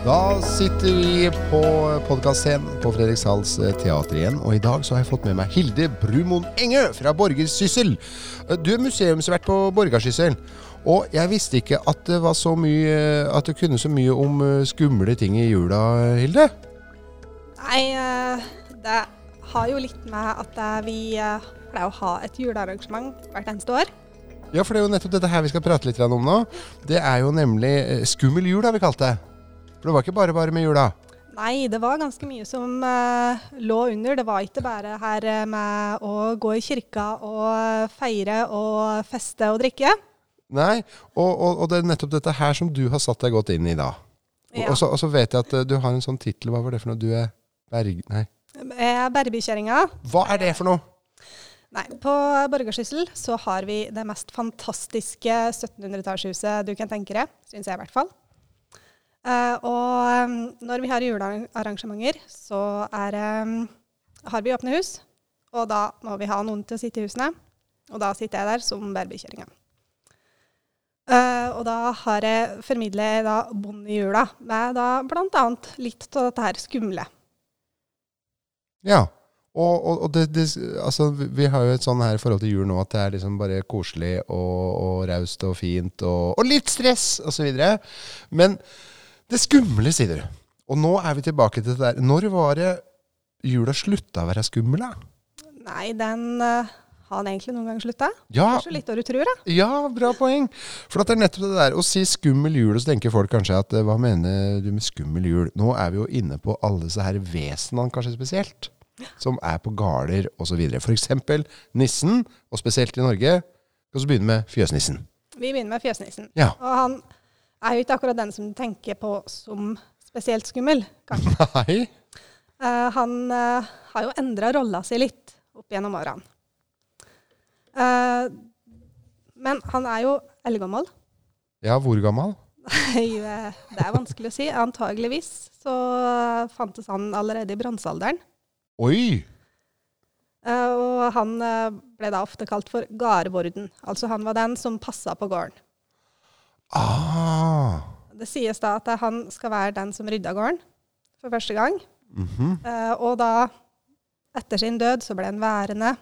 Da sitter vi på podkastscenen på Fredrikshals eh, teater igjen. Og i dag så har jeg fått med meg Hilde Brumoen Engø fra Borgersyssel. Eh, Du er museumsvert på Borgersyssel. Og jeg visste ikke at det var så mye At du kunne så mye om eh, skumle ting i jula, Hilde. Nei, det har jo litt med at vi pleier å ha et julearrangement hvert eneste år. Ja, for det er jo nettopp dette her vi skal prate litt om nå. Det er jo nemlig Skummel jul, har vi kalt det. For det var ikke bare bare med jula. Nei, det var ganske mye som eh, lå under. Det var ikke bare her eh, med å gå i kirka og feire og feste og drikke. Nei, og, og, og det er nettopp dette her som du har satt deg godt inn i da. Ja. og, så, og så vet jeg at eh, du har en sånn tittel. Hva var det for noe? Du er berg... Nei. Er Hva er det for noe? Nei, på Borgersyssel så har vi det mest fantastiske 1700-tallshuset du kan tenke deg, syns jeg i hvert fall. Eh, og når vi har julearrangementer, så er, um, har vi åpne hus. Og da må vi ha noen til å sitte i husene. Og da sitter jeg der som babykjerringa. Uh, og da har jeg formidler jeg da jula med da bl.a. litt av dette her skumle. Ja. Og, og, og det, det, altså, vi har jo et sånn her forhold til jul nå at det er liksom bare koselig og, og raust og fint og, og litt stress osv. Men det skumle, sier du. Og nå er vi tilbake til det der. Når var det jula slutta å være skummel? da? Nei, den uh, har den egentlig noen gang slutta. Ja, Kanskje litt hva du tror, da. Ja, bra poeng. For at det er nettopp det der å si skummel jul, og så tenker folk kanskje at eh, hva mener du med skummel jul? Nå er vi jo inne på alle disse her vesenene kanskje spesielt, som er på gårder osv. F.eks. nissen, og spesielt i Norge. Skal vi begynne med fjøsnissen. Vi begynner med fjøsnissen. Ja. Og han er jo ikke akkurat den som du tenker på som spesielt skummel, kanskje. Nei. Uh, han uh, har jo endra rolla si litt opp gjennom årene. Uh, men han er jo eldgammel. Ja, hvor gammel? Nei, det er vanskelig å si. Antageligvis så fantes han allerede i bronsealderen. Oi! Og han ble da ofte kalt for gardvorden. Altså han var den som passa på gården. Ah. Det sies da at han skal være den som rydda gården for første gang. Mhm. uh, og da, etter sin død, så ble han værende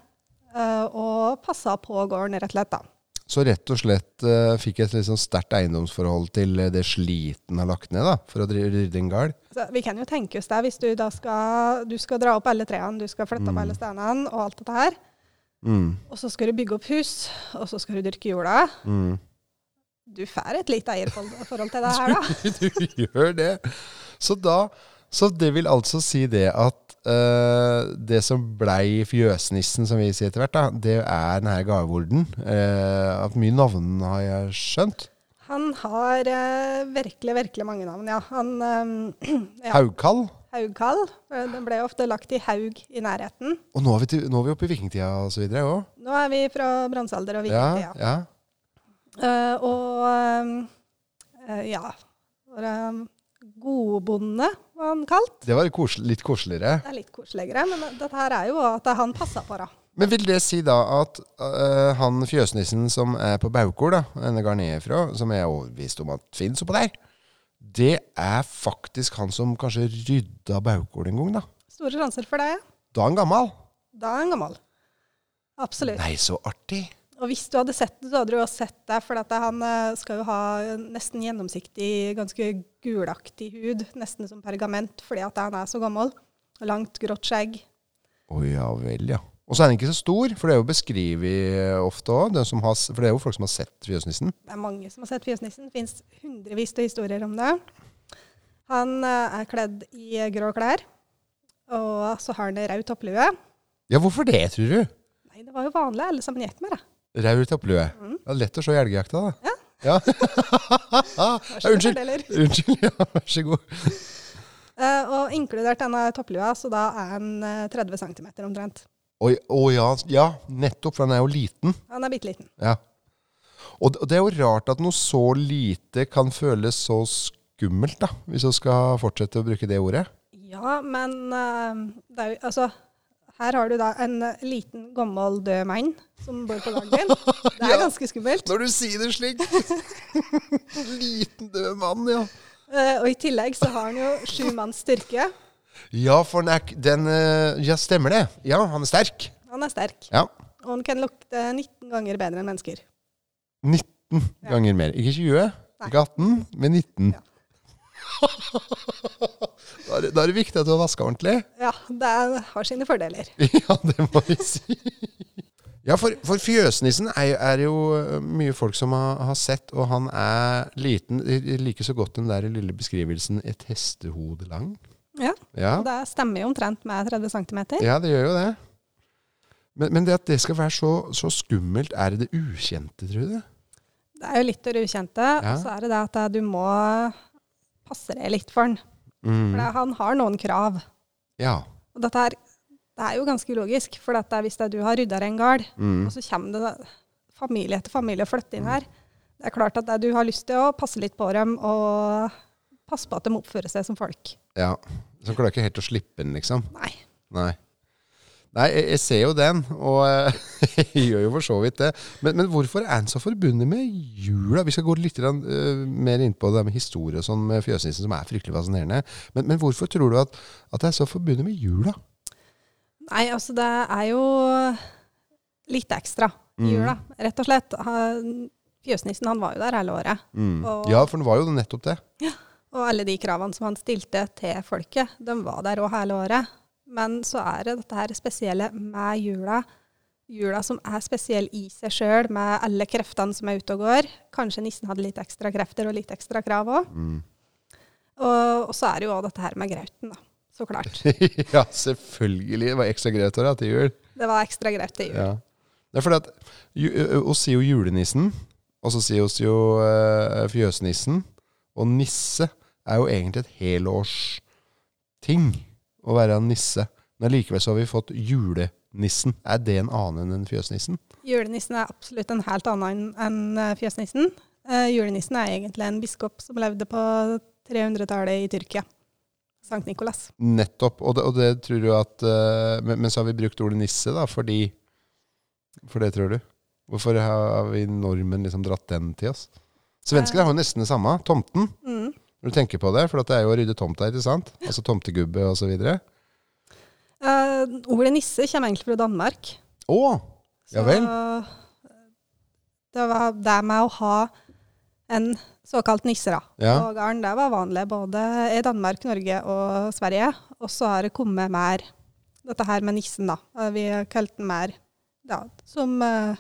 uh, og passa på gården, rett og slett. da. Så rett og slett uh, fikk et sånn sterkt eiendomsforhold til det sliten har lagt ned, da, for å rydde en gard. Så vi kan jo tenke oss det, hvis du da skal, du skal dra opp alle trærne, du skal flytte opp Mm. alle steinene og alt dette her, Mm. og så skal du bygge opp hus, og så skal du dyrke jorda. Mm. Du får et lite eierforhold til det her, da. du gjør det. Så da Så det vil altså si det at uh, det som blei fjøsnissen, som vi sier etter hvert, da, det er denne gavorden. Uh, at mye navn har jeg skjønt. Han har uh, virkelig, virkelig mange navn, ja. Han eh, ja, Haugkall. Haugkall. eh, Den ble ofte lagt i haug i nærheten. Og nå er vi, til, nå er vi oppe i vikingtida og så videre òg. Nå er vi fra bronsealder og vikingtida. ja. Eh, og eh, ja var, eh, Godbonde var han kalt. Det var litt, koseligere. Det er litt koseligere, men dette her er jo at han passa på, da. Men vil det si da at uh, han fjøsnissen som er på Baukor, da, denne garniet fra, som jeg er overbevist om at finnes oppå der, det er faktisk han som kanskje rydda Baukor en gang, da. Store sjanser for det. Da er han gammal. Da er han gammel. Absolutt. Nei, så artig. Og hvis du hadde sett det, så hadde du jo sett det, for at han eh, skal jo ha nesten gjennomsiktig, ganske gulaktig hud, nesten som pergament, fordi at han er så gammel. Langt, grått skjegg. Å ja vel, ja. Og så er den ikke så stor, for det er jo beskrevet ofte òg. For det er jo folk som har sett fjøsnissen. Det er mange som har sett Fjøsnissen. Det fins hundrevis av historier om det. Han eh, er kledd i grå klær, og så har han rød topplue. Ja, hvorfor det, tror du? Nei, det var jo vanlig, alle sammen gikk med det. Rød topplue. Mm. Det er lett å se i elgjakta, da. Ja. ja. Unnskyld. Unnskyld, ja, vær så god. Uh, og inkludert denne topplua, så da er eh, 30 cm omtrent. Å ja, ja, nettopp, for han er jo liten. Han er bitte liten. Ja. Og det, er jo rart at noe så lite kan føles så skummelt, da, hvis vi skal fortsette å bruke det ordet. Ja, men uh, det er jo Altså, her har du da en eh, liten, gammel, død mann som bor på dagen din. Det er Ja. ganske skummelt. Når du sier det slik. Liten død mann, ja. Uh, og i tillegg så har han jo sju manns styrke. Ja, for den, er, den uh, Ja, stemmer det. Ja, han er sterk. Han er sterk. Ja. Og han kan lukte 19 ganger bedre enn mennesker. 19 Ja. ganger mer. Ikke 20, Nei. ikke 18, men 19. Ja. da, er det, da er det viktig at du har vaska ordentlig. Ja, det er- har sine fordeler. Ja, det må vi si. Ja, for, for fjøsnissen er, er jo øh, mye folk som har, har sett, og han er liten. Jeg liker så godt den der lille beskrivelsen 'et hestehode lang'. Ja, Ja, Det stemmer jo omtrent med 30 cm. ja det gjør jo det. Men, men det at det skal være så, så skummelt, er det det ukjente, tror du? Det er jo litt det ukjente. Ja. Og så er det det at eh, du må passe det litt for han. Mm. For det, han har noen krav. Ja. Og dette her, det er jo ganske ulogisk. For dette, hvis det, du har rydda en gard, Mm. og så kommer det familie etter familie og flytter inn her Det er klart at det, du har lyst til å passe litt på dem og passe på at de oppfører seg som folk. ja. Så klarer ikke helt å slippe den, liksom. Nei. Nei. Nei, jeg, jeg ser jo den, og eh, jeg gjør jo for så vidt det. Men, men hvorfor er den så forbundet med jula? Vi skal gå litt eh, mer inn på det med historie og sånn med fjøsnissen, som er fryktelig fascinerende. Men, men hvorfor tror du at, at det er så forbundet med jula? Nei, altså det er jo litt ekstra i Mm. jula, rett og slett. Fjøsnissen han var jo der hele året. Mm. Og- Ja, for han var jo nettopp det. Ja, Og alle de kravene som han stilte til folket, de var der òg hele året. Men så er det dette her spesielle med jula. Jula som er spesiell i seg sjøl, med alle kreftene som er ute og går. Kanskje nissen hadde litt ekstra krefter og litt ekstra krav òg. Mm. Og, og så er det jo òg dette her med grauten, da. Så klart. ja, selvfølgelig. Det var ekstra grøt ha til jul. Det var ekstra graut til jul. Ja. Det er fordi at Vi sier jo julenissen, og så sier oss jo uh, fjøsnissen. Og nisse er jo egentlig et helårsting å være en nisse. Men likevel så har vi fått julenissen. Er det en annen enn fjøsnissen? Julenissen er absolutt en helt annen enn eh, fjøsnissen. Eh, julenissen er egentlig en biskop som levde på 300-tallet i Tyrkia. Sankt Nikolas. Nettopp. Og det, og det tror du at eh, men, men så har vi brukt ordet nisse, da, fordi For det tror du? Hvorfor har vi nordmenn liksom dratt den til oss? Svenskene har jo nesten det samme. Tomten. Mm. Når du tenker på det, for det er jo å rydde tomta, ikke sant? Altså tomtegubbe og så videre. Eh, ordet nisse kommer egentlig fra Danmark. Å! Ja vel. det var det med å ha en såkalt nisse da, Ja. på gården, det var vanlig både i Danmark, Norge og Sverige. Og så har det kommet mer dette her med nissen, da. Eh, Vi har kalt den mer ja, som eh,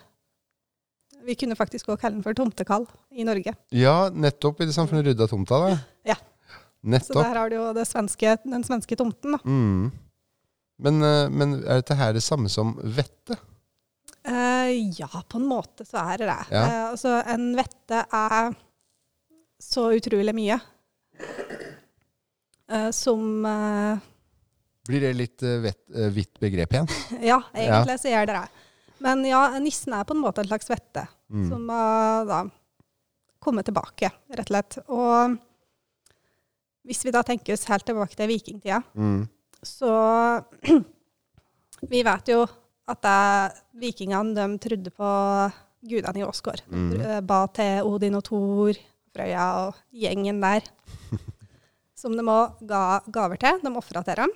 Vi kunne faktisk også kalle den for tomtekall i Norge. Ja, nettopp i det samfunnet rydda tomta, da. Ja. Så der har du jo det svenske, den svenske tomten, da. Mm. Men, eh, men er dette her det samme som vette? Uh, ja, på en måte så er det det. Ja. Uh, altså, en vette er så utrolig mye. uh, som Blir det litt vidt begrep igjen? Ja, egentlig så gjør det det. Men ja, nissen er på en måte en slags vette, Mm. som har da kommet tilbake, rett og slett. Og hvis vi da tenker oss helt tilbake til vikingtida, Mm. så Vi vet jo at det, vikingene de trodde på gudene i Åsgård. De Mm. ba til Odin og Thor, Frøya og gjengen der. Som de òg ga gaver til. De ofra til dem.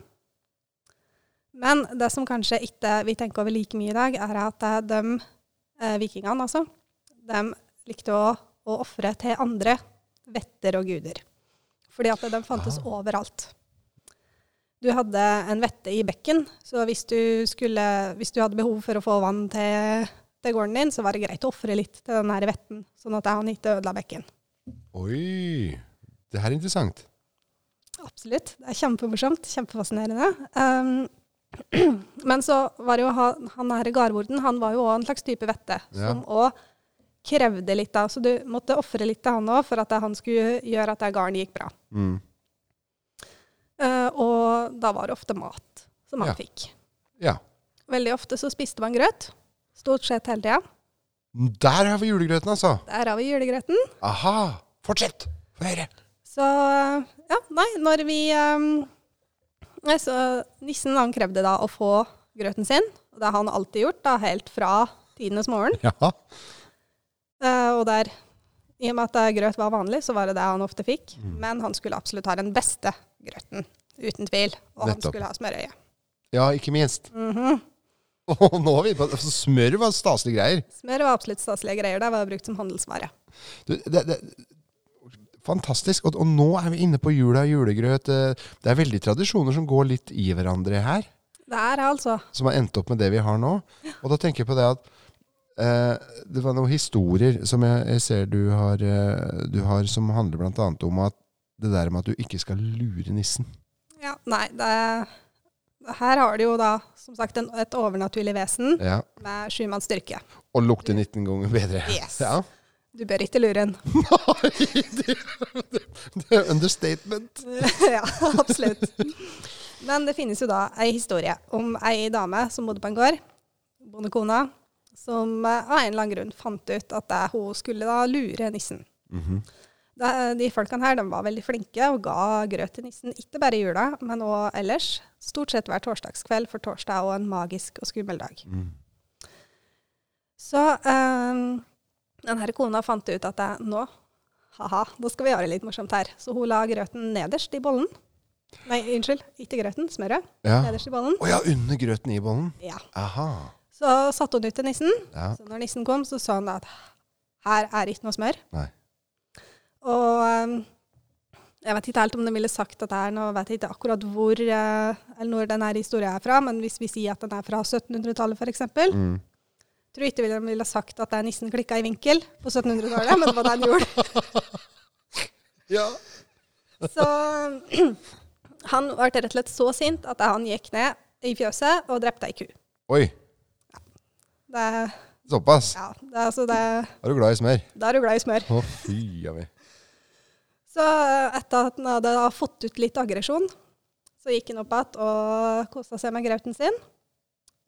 Men det som kanskje ikke vi tenker over like mye i dag, er at de eh, vikingene, altså, de likte å, å ofre til andre vetter og guder. Fordi at de fantes Ah. overalt. Du hadde en vette i bekken, så hvis du, skulle, hvis du hadde behov for å få vann til, til gården din, så var det greit å ofre litt til den her vetten, sånn at han ikke ødela bekken. Oi! Det her er interessant. Absolutt. Det er kjempemorsomt. Kjempefascinerende. Um, men så var det jo han, han her gardborden, han var jo òg en slags type vette, Ja. som òg krevde litt av. Så du måtte ofre litt til han òg for at han skulle gjøre at det gikk bra. Mm. Uh, og da var det ofte mat som han Ja. fikk. Ja. Veldig ofte så spiste man grøt. Stort sett hele tida. Der har vi julegrøten, altså! Der har vi julegrøten. Aha! Fortsett! Få høre! Så ja, nei, når vi um, nei, Så nissen han krevde da å få grøten sin. Og det har han alltid gjort, da, helt fra tidenes morgen. Ja. Eh, og der I og med at eh, grøt var vanlig, så var det det han ofte fikk. Mm. Men han skulle absolutt ha den beste grøten, uten tvil. Og han skulle ha smørøye. Ja, ikke minst. Mhm. Og nå er vi på altså, Smør var staselige greier. Smør var absolutt staselige greier. Det var brukt som handelsvare. Du, det, det, fantastisk. Og, og nå er vi inne på jula, julegrøt. eh, Det er veldig tradisjoner som går litt i hverandre her. Det er altså Som har endt opp med det vi har nå. Og da tenker jeg på det at det var noen historier som jeg, ser du har, eh, du har, som handler bl.a. om at det der med at du ikke skal lure nissen. Ja, nei, det Her har du jo da, som sagt, en, et overnaturlig vesen Ja. med sjumanns styrke. Og lukter 19 ganger bedre. Yes. Ja. Du bør ikke lure en. Nei, det, det er understatement. ja, absolutt. Men det finnes jo da ei historie om ei dame som bodde på en gård, bondekona, som av en eller annen grunn fant ut at hun skulle da lure nissen. Mm -hmm. De folkene her de var veldig flinke og ga grøt til nissen, ikke bare i jula, men òg ellers. Stort sett hver torsdagskveld, for torsdag er også en magisk og skummel dag. Mm. Så um, denne kona fant ut at det, nå, haha, nå skal vi gjøre det litt morsomt her. Så hun la grøten nederst i bollen. Nei, unnskyld, ikke grøten, smøret. Ja. Nederst i bollen. Å ja, under grøten i bollen. Ja. Aha. Så satte hun ut til nissen. Ja. Så når nissen kom, så sa han at her er ikke noe smør. Nei. Og um, jeg vet ikke helt om de ville sagt dette her, nå vet jeg ikke akkurat hvor eh, eller når denne historien er fra, men hvis vi sier at den er fra 1700-tallet f.eks., Mm. tror jeg ikke de ville sagt at det er nissen klikka i vinkel på 1700-tallet, men det var det han gjorde. Ja. Så han ble rett og slett så sint at han gikk ned i fjøset og drepte ei ku. Oi, Det, såpass. ja, det, er altså det, Er du glad i smør? da er du glad i smør. Å, fy a meg. Så etter at han hadde da fått ut litt aggresjon, så gikk han opp igjen og kosa seg med grauten sin.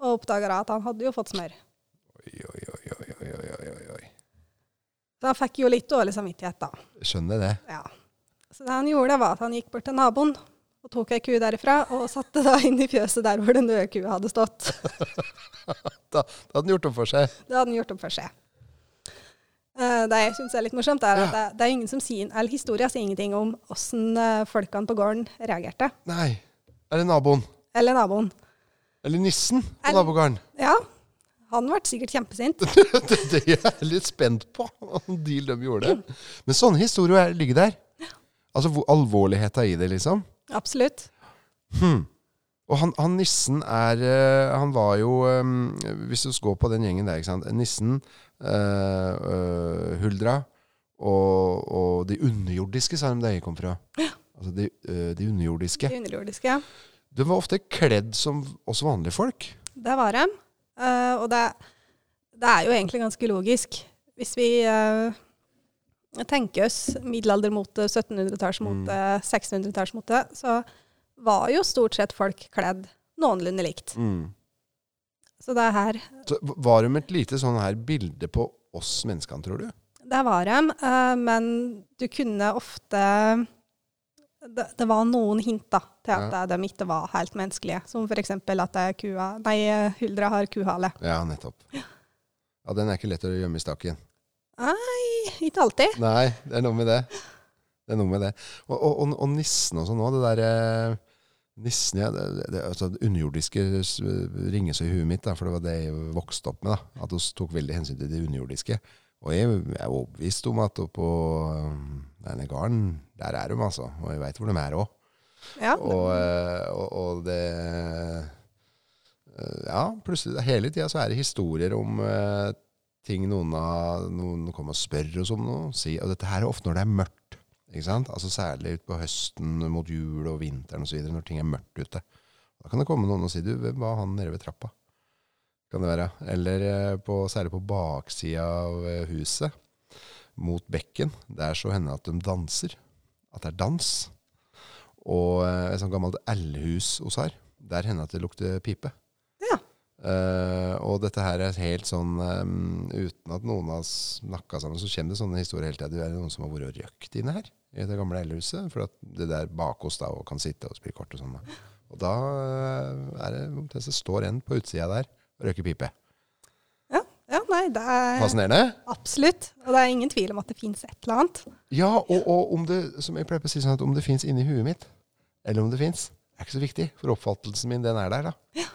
Og oppdaga at han hadde jo fått smør. Oi, oi, oi, oi, oi, oi. Så han fikk jo litt dårlig samvittighet, da. Skjønner det. Ja. Så det han gjorde, var at han gikk bort til naboen og tok ei ku derifra og satte da inn i fjøset der hvor den døde kua hadde stått. Da, da hadde han gjort opp for seg. Det hadde han gjort opp for seg. Eh, det jeg syns er litt morsomt, er at det, det er ingen som sier, eller historia sier ingenting om åssen eh, folkene på gården reagerte. Nei. Eller naboen? Eller naboen. Eller nissen på eller, nabogården? Ja, han ble sikkert kjempesint. det, det er jeg litt spent på, om de gjorde. Men sånne historier er- ligger der. Altså alvorligheta i det, liksom. Absolutt. Hmm. Og han, han nissen er eh, Han var jo eh, Hvis du går på den gjengen der. Nissen, eh, Huldra og, og de underjordiske, sa de der jeg kom fra. Ja. Altså de, de underjordiske. De underjordiske. De var ofte kledd som oss vanlige folk. Det var de. Uh, og det, det er jo egentlig ganske logisk. Hvis vi eh, tenker oss middelaldermote, 1700-tallsmote, 1600-tallsmote, så var jo stort sett folk kledd noenlunde likt. Mm. Så det her Så var de et lite sånn her bilde på oss menneskene, tror du? Det var de, eh, men du kunne ofte det, det var noen hint da, til at Ja. de ikke var helt menneskelige. Som f.eks. at det er kua, nei, eh, Huldra har kuhale. Ja, nettopp. Ja, Den er ikke lett å gjemme i stakken. Nei, ikke alltid. Nei, det er noe med det. Det er noe med det. Og, og, og, og nissen også nå. Det derre Nissen, ja. Det, det, altså, det underjordiske ringes i huet mitt, da, for det var det jeg vokste opp med. da, At vi tok veldig hensyn til det underjordiske. Og jeg er overbevist om at på um, denne gården, der er de, altså. Og jeg veit hvor de er òg. Ja, Og, eh, og, og det eh, Ja, plutselig hele tida så er det historier om eh, ting noen, av, noen kommer og spør oss om noe. Si, og dette her er ofte når det er mørkt. Ikke sant? Altså Særlig utpå høsten mot jul og vinteren osv. Når ting er mørkt ute. Da kan det komme noen og si du, hvem var han nede ved trappa? Kan det være. Eller eh, på, særlig på baksida av eh, huset, mot bekken. Der så hender det at de danser. At det er dans. Og eh, et sånt gammelt ellehus hos her, der hender det at det lukter pipe. Ja. Eh, og dette her er helt sånn um, Uten at noen har snakka sammen, så kommer det sånne historier hele tida. Det er noen som har vært og røkt inne her, i det gamle eldhuset. For at det der bak oss da, og kan sitte og spille kort og sånn. Og da eh, er det omtrent så står en på utsida der og røyker pipe. ja, ja nei, det er Fascinerende? absolutt. Og det er ingen tvil om at det fins et eller annet. Ja, og, og om det, som jeg pleier å si sånn, at om det fins inni huet mitt, eller om det fins, er ikke så viktig. For oppfattelsen min, den er der, da.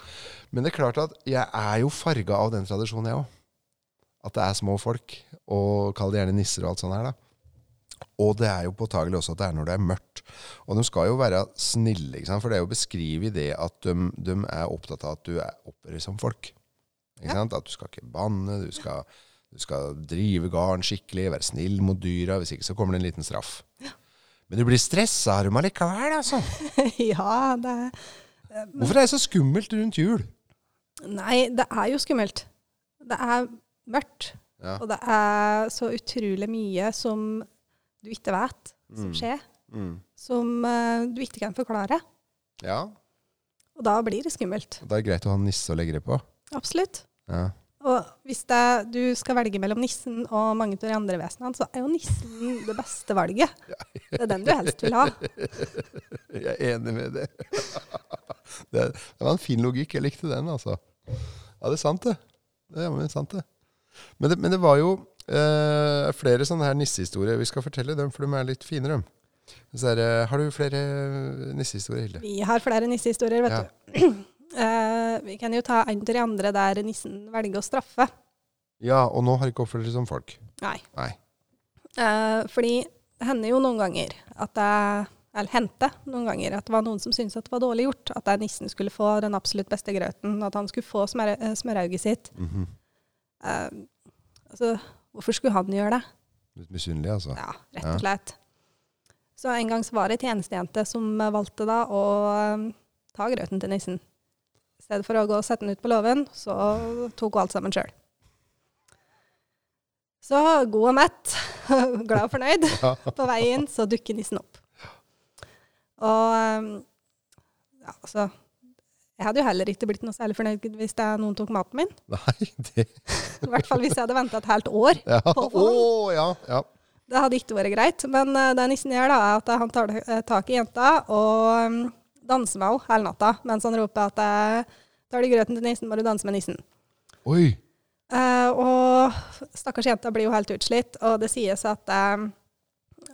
Men det er klart at jeg er jo farga av den tradisjonen, jeg òg. At det er små folk, og kall det gjerne nisser og alt sånt her, da. Og det er jo påtagelig også at det er når det er mørkt. Og de skal jo være snille, ikke sant? for det er jo beskrevet beskrive det at de, de er opptatt av at du er oppfører som folk. Ikke Ja. At du skal ikke banne, du skal, du skal drive garn skikkelig, være snill mot dyra. Hvis ikke så kommer det en liten straff. Men du blir stressa av dem allikevel, altså. ja, det er... Hvorfor er det så skummelt rundt jul? Nei, det er jo skummelt. Det er mørkt. Ja. Og det er så utrolig mye som du ikke vet som Mm. skjer. Mm. Som uh, du ikke kan forklare. ja. Og da blir det skummelt. Da er det greit å ha en nisse å legge det på. Absolutt. Ja. Og hvis det, du skal velge mellom nissen og mange av de andre vesenene, så er jo nissen det beste valget. Det er den du helst vil ha. Jeg er enig med det. det. Det var en fin logikk. Jeg likte den, altså. Ja, det er sant, det. Det er sant, det. Men det, men det var jo eh, flere sånne her nissehistorier. Vi skal fortelle dem, for de er litt finere. Så er, eh, har du flere nissehistorier, Hilde? Vi har flere nissehistorier, vet Ja. du. Eh, vi kan jo ta en til de andre der nissen velger å straffe. Ja, og nå har ikke oppført seg som folk. Nei. Nei. Eh, fordi det hender jo noen ganger at det eller hendte noen ganger at det var noen som syntes at det var dårlig gjort. At nissen skulle få den absolutt beste grøten. At han skulle få smør, eh, smørauget sitt. Mm -hmm. uh, altså, hvorfor skulle han gjøre det? Litt misunnelig, altså. Ja, rett og slett. Så en gang så var det ei tjenestejente som eh, valgte da å eh, ta grøten til nissen. I stedet for å gå og sette den ut på låven, så tok hun alt sammen sjøl. Så god og mett, glad og fornøyd, Ja. på veien så dukker nissen opp. Og eh, ja, altså Jeg hadde jo heller ikke blitt noe særlig fornøyd hvis det noen tok maten min. Nei, det I hvert fall hvis jeg hadde venta et helt år. Ja. På Å, forhånd. ja. ja. Det hadde ikke vært greit. Men uh, det nissen gjør, da, er at han tar eh, tak i jenta og um, danser med henne hele natta mens han roper at eh, tar du grøten til nissen, må du danse med nissen. Oi. Uh, og stakkars jenta blir jo helt utslitt, og det sies at eh,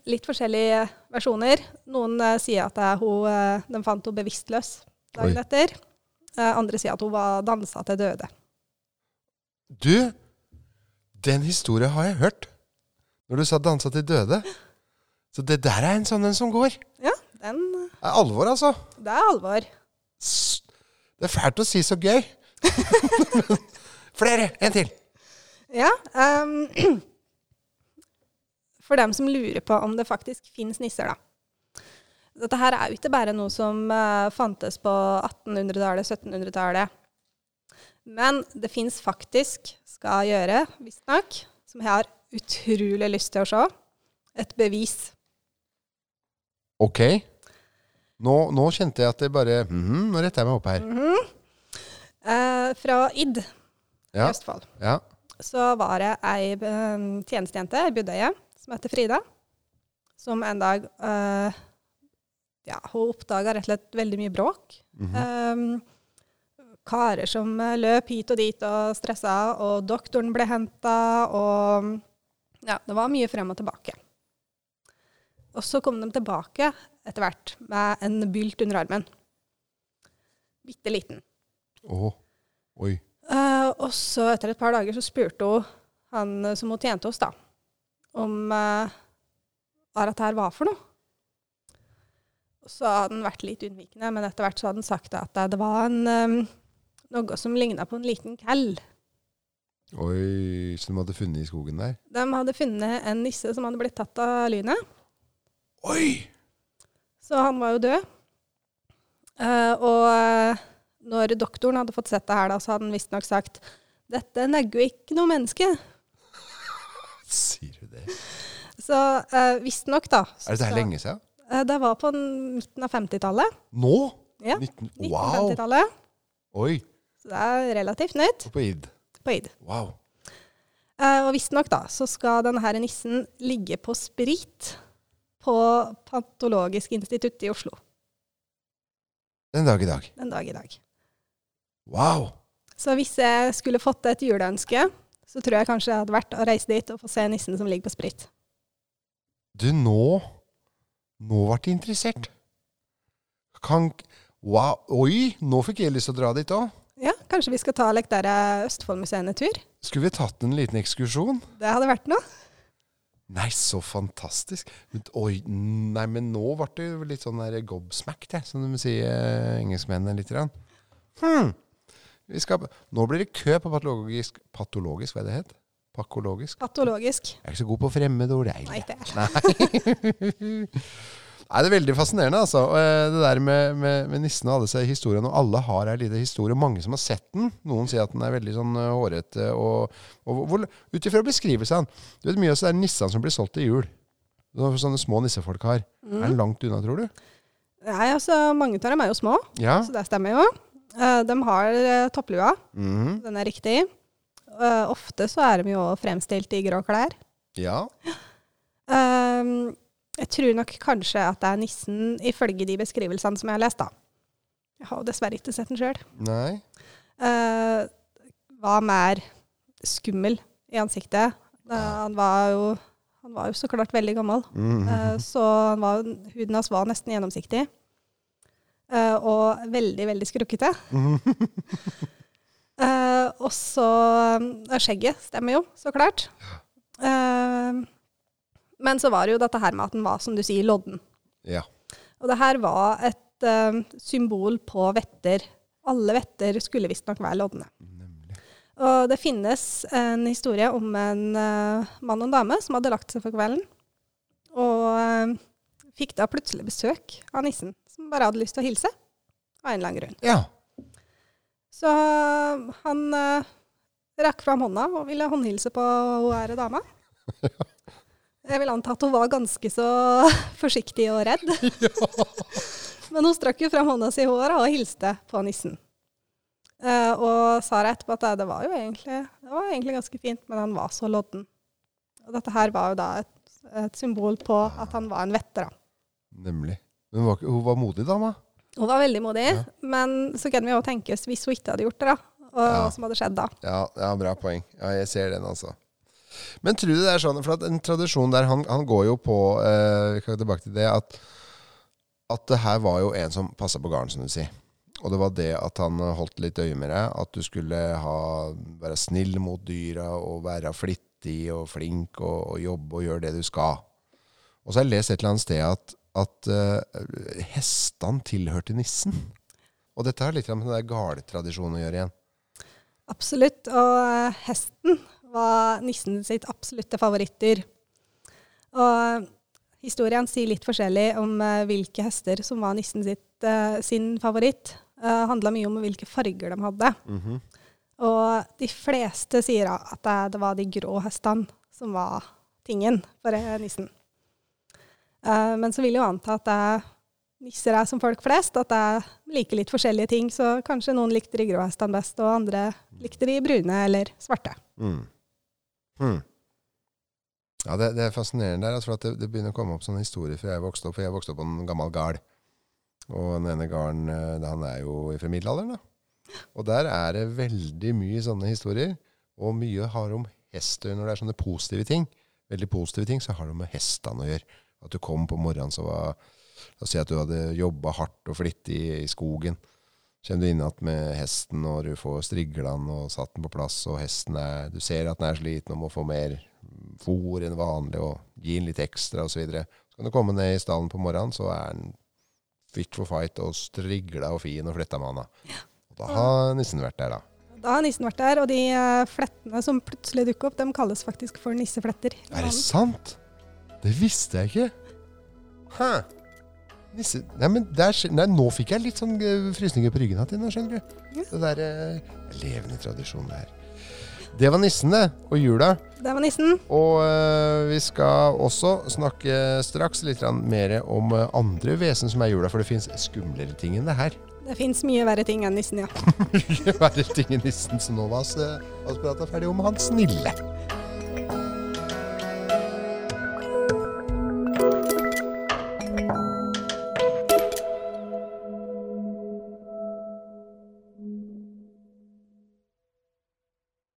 Litt forskjellige versjoner. Noen uh, sier at eh, hun, uh, de fant henne bevisstløs dagen Oi. etter. Eh, andre sier at hun var dansa til døde. Du, den historien har jeg hørt. Når du sa 'dansa til døde'. Så det der er en sånn en som går. Ja, den, Det er alvor, altså. det er alvor. Det er fælt å si så gøy. Flere! En til. Ja. ehm, for dem som lurer på om det faktisk finnes nisser, da. Dette her er jo ikke bare noe som uh, fantes på 1800-tallet, 1700-tallet. Men det fins faktisk, skal gjøre, visstnok, som jeg har utrolig lyst til å se, et bevis. Ok. Nå, nå kjente jeg at det bare mhm, Nå retter jeg meg opp her. Mhm. Eh, fra Id i Ja. Østfold. ja. så var det ei eh, tjenestejente i Budeie som heter Frida, som en dag uh, Ja, hun oppdaga rett og slett veldig mye bråk. Mm -hmm. um, karer som eh, løp hit og dit og stressa, og doktoren ble henta, og Ja, det var mye frem og tilbake. Og så kom de tilbake etter hvert med en bylt under armen. Bitte liten. Oh. Oi. Uh, og så etter et par dager så spurte hun han som hun tjente hos, da, om uh, hva dette her var for noe. Så hadde han vært litt unnvikende, men etter hvert så hadde han sagt at det var en, um, noe som ligna på en liten kell. Oi, som de hadde funnet i skogen der? De hadde funnet en nisse som hadde blitt tatt av lynet, Oi! så han var jo død. Uh, og eh, når doktoren hadde fått sett det her, da, så hadde han visstnok sagt dette negger ikke noe menneske. Sier du det? Så uh, visstnok, da. så Er dette her lenge siden? Uh, det var på midten av 50-tallet. Nå? Ja, 19, wow! 1950-tallet. Oi. Så det er relativt nytt Og på id. på id. Wow. Uh, og visstnok, da, så skal denne nissen ligge på sprit på Patologisk institutt i Oslo Den dag i dag. den dag i dag. Wow! Så hvis jeg skulle fått et juleønske, så tror jeg kanskje det hadde vært å reise dit og få se nissen som ligger på sprit. Du, nå Nå ble jeg interessert. Kan Wow. Oi, nå fikk jeg lyst til å dra dit òg. Ja, kanskje vi skal ta like, der er Østfoldmuseet tur? Skulle vi tatt en liten ekskursjon? Det hadde vært noe. Nei, så fantastisk. Men, Oi, nei, men nå ble det litt sånn der gobsmacked, som de sier eh, engelskmennene litt. Grann. Hmm. Vi skal, nå blir det kø på patologisk Patologisk, hva er det het? Pakologisk? Patologisk. Jeg er ikke så god på fremmedord, jeg. Nei, det er Nei. Nei, det er veldig fascinerende, altså. Eh, Det der med, med, med nissen og alle disse historiene. Og alle har ei lita historie. Mange som har sett den. Noen sier at den er veldig sånn eh, hårete. Og, og ut ifra beskrivelsene Du vet mye av er nissene som blir solgt til jul. Sånne små nissefolk har. Er den langt unna, tror du? Nei, altså, mange av dem er jo små, Ja. så det stemmer jo. Eh, de har eh, topplua, Mhm. den er riktig. Eh, ofte så er de jo fremstilt i grå klær. ja. Ehm, jeg tror nok kanskje at det er nissen, ifølge de beskrivelsene som jeg har lest, da. Jeg har jo dessverre ikke sett den sjøl. Uh, var mer skummel i ansiktet. Uh, han, var jo, han var jo så klart veldig gammel. Eh, så han var, huden hans var nesten gjennomsiktig. Eh, og veldig, veldig skrukkete. uh, og så uh, Skjegget stemmer jo, så klart. Men så var det jo dette her med at den var, som du sier, lodden. ja. Og det her var et symbol på vetter. Alle vetter skulle visstnok være lodne. Nemlig. Og det finnes en historie om en mann og en dame som hadde lagt seg for kvelden. Og fikk da plutselig besøk av nissen, som bare hadde lyst til å hilse. Av en eller annen grunn. Ja. Så han uh, rakk fram hånda og ville håndhilse på hun ære dama. Jeg vil anta at hun var ganske så forsiktig og redd. Men hun strakk jo fram hånda si i håret og hilste på nissen. Uh, og sa det etterpå at det var jo egentlig, det var egentlig ganske fint, men han var så lodden. Og dette her var jo da et, et symbol på at han var en vetter. Nemlig. Men var, hun var modig dama. Hun var veldig modig, Ja. men så kan vi jo tenke oss hvis hun ikke hadde gjort det, da. Og Ja. hva som hadde skjedd da. Ja, ja, bra poeng. Ja, jeg ser den, altså. Men tror du det er sånn, for at en tradisjon der han, han går jo på eh, Vi kan gå tilbake til det, at, at det her var jo en som passa på gården, som du sier. Og det var det at han holdt litt øye med deg, at du skulle ha, være snill mot dyra og være flittig og flink og, og jobbe og gjøre det du skal. Og så har jeg lest et eller annet sted at, at uh, hestene tilhørte nissen. Og dette har litt med den der garletradisjonen å gjøre igjen. Absolutt. Og eh, hesten var nissen sitt absolutte favorittdyr. Og historien sier litt forskjellig om eh, hvilke hester som var nissen sitt, eh, sin favoritt. Det handla mye om hvilke farger de hadde. Mhm. Og de fleste sier at det, var de grå hestene som var tingen for eh, nissen. Eh, men så vil jeg jo anta at det nisser er som folk flest, at det liker litt forskjellige ting. Så kanskje noen likte de grå hestene best, og andre likte de brune eller svarte. Mm. Mm. Ja, det, det er fascinerende der, for det, det begynner å komme opp sånne historier fra jeg vokste opp. For jeg vokste opp på en gammel gard. Og den ene garden, eh, han er jo fra middelalderen, da. Og der er det veldig mye sånne historier. Og mye har om hest å gjøre når det er sånne positive ting. Veldig positive ting, så har det med hestene å gjøre. At du kom på morgenen, så var La oss si at du hadde jobba hardt og flittig i, i skogen. Så kommer du inn igjen med hesten, og du får strigla den og satt den på plass, og hesten er Du ser at den er sliten og må få mer fôr enn vanlig, og gi den litt ekstra, osv. Så, videre. så kan du komme ned i stallen på morgenen, så er den fit for fight og strigla og fin og fletta med handa. Og da har nissen vært der, da. Da har nissen vært der, og de eh, flettene som plutselig dukker opp, de kalles faktisk for nissefletter. Er det sant? Det visste jeg ikke. Hæ? Nisse... Nei, men der, nei, nå fikk jeg litt sånn eh, frysninger på ryggen igjen, skjønner du. Ja. Det der eh, levende tradisjon der. Det var nissen, det. Og jula. Det var nissen. Og eh, vi skal også snakke straks litt grann mer om eh, andre vesen som er jula, for det fins skumlere ting enn det her. Det fins mye verre ting enn nissen, ja. Mye Verre ting enn nissen, så nå var vi prata ferdig om han snille.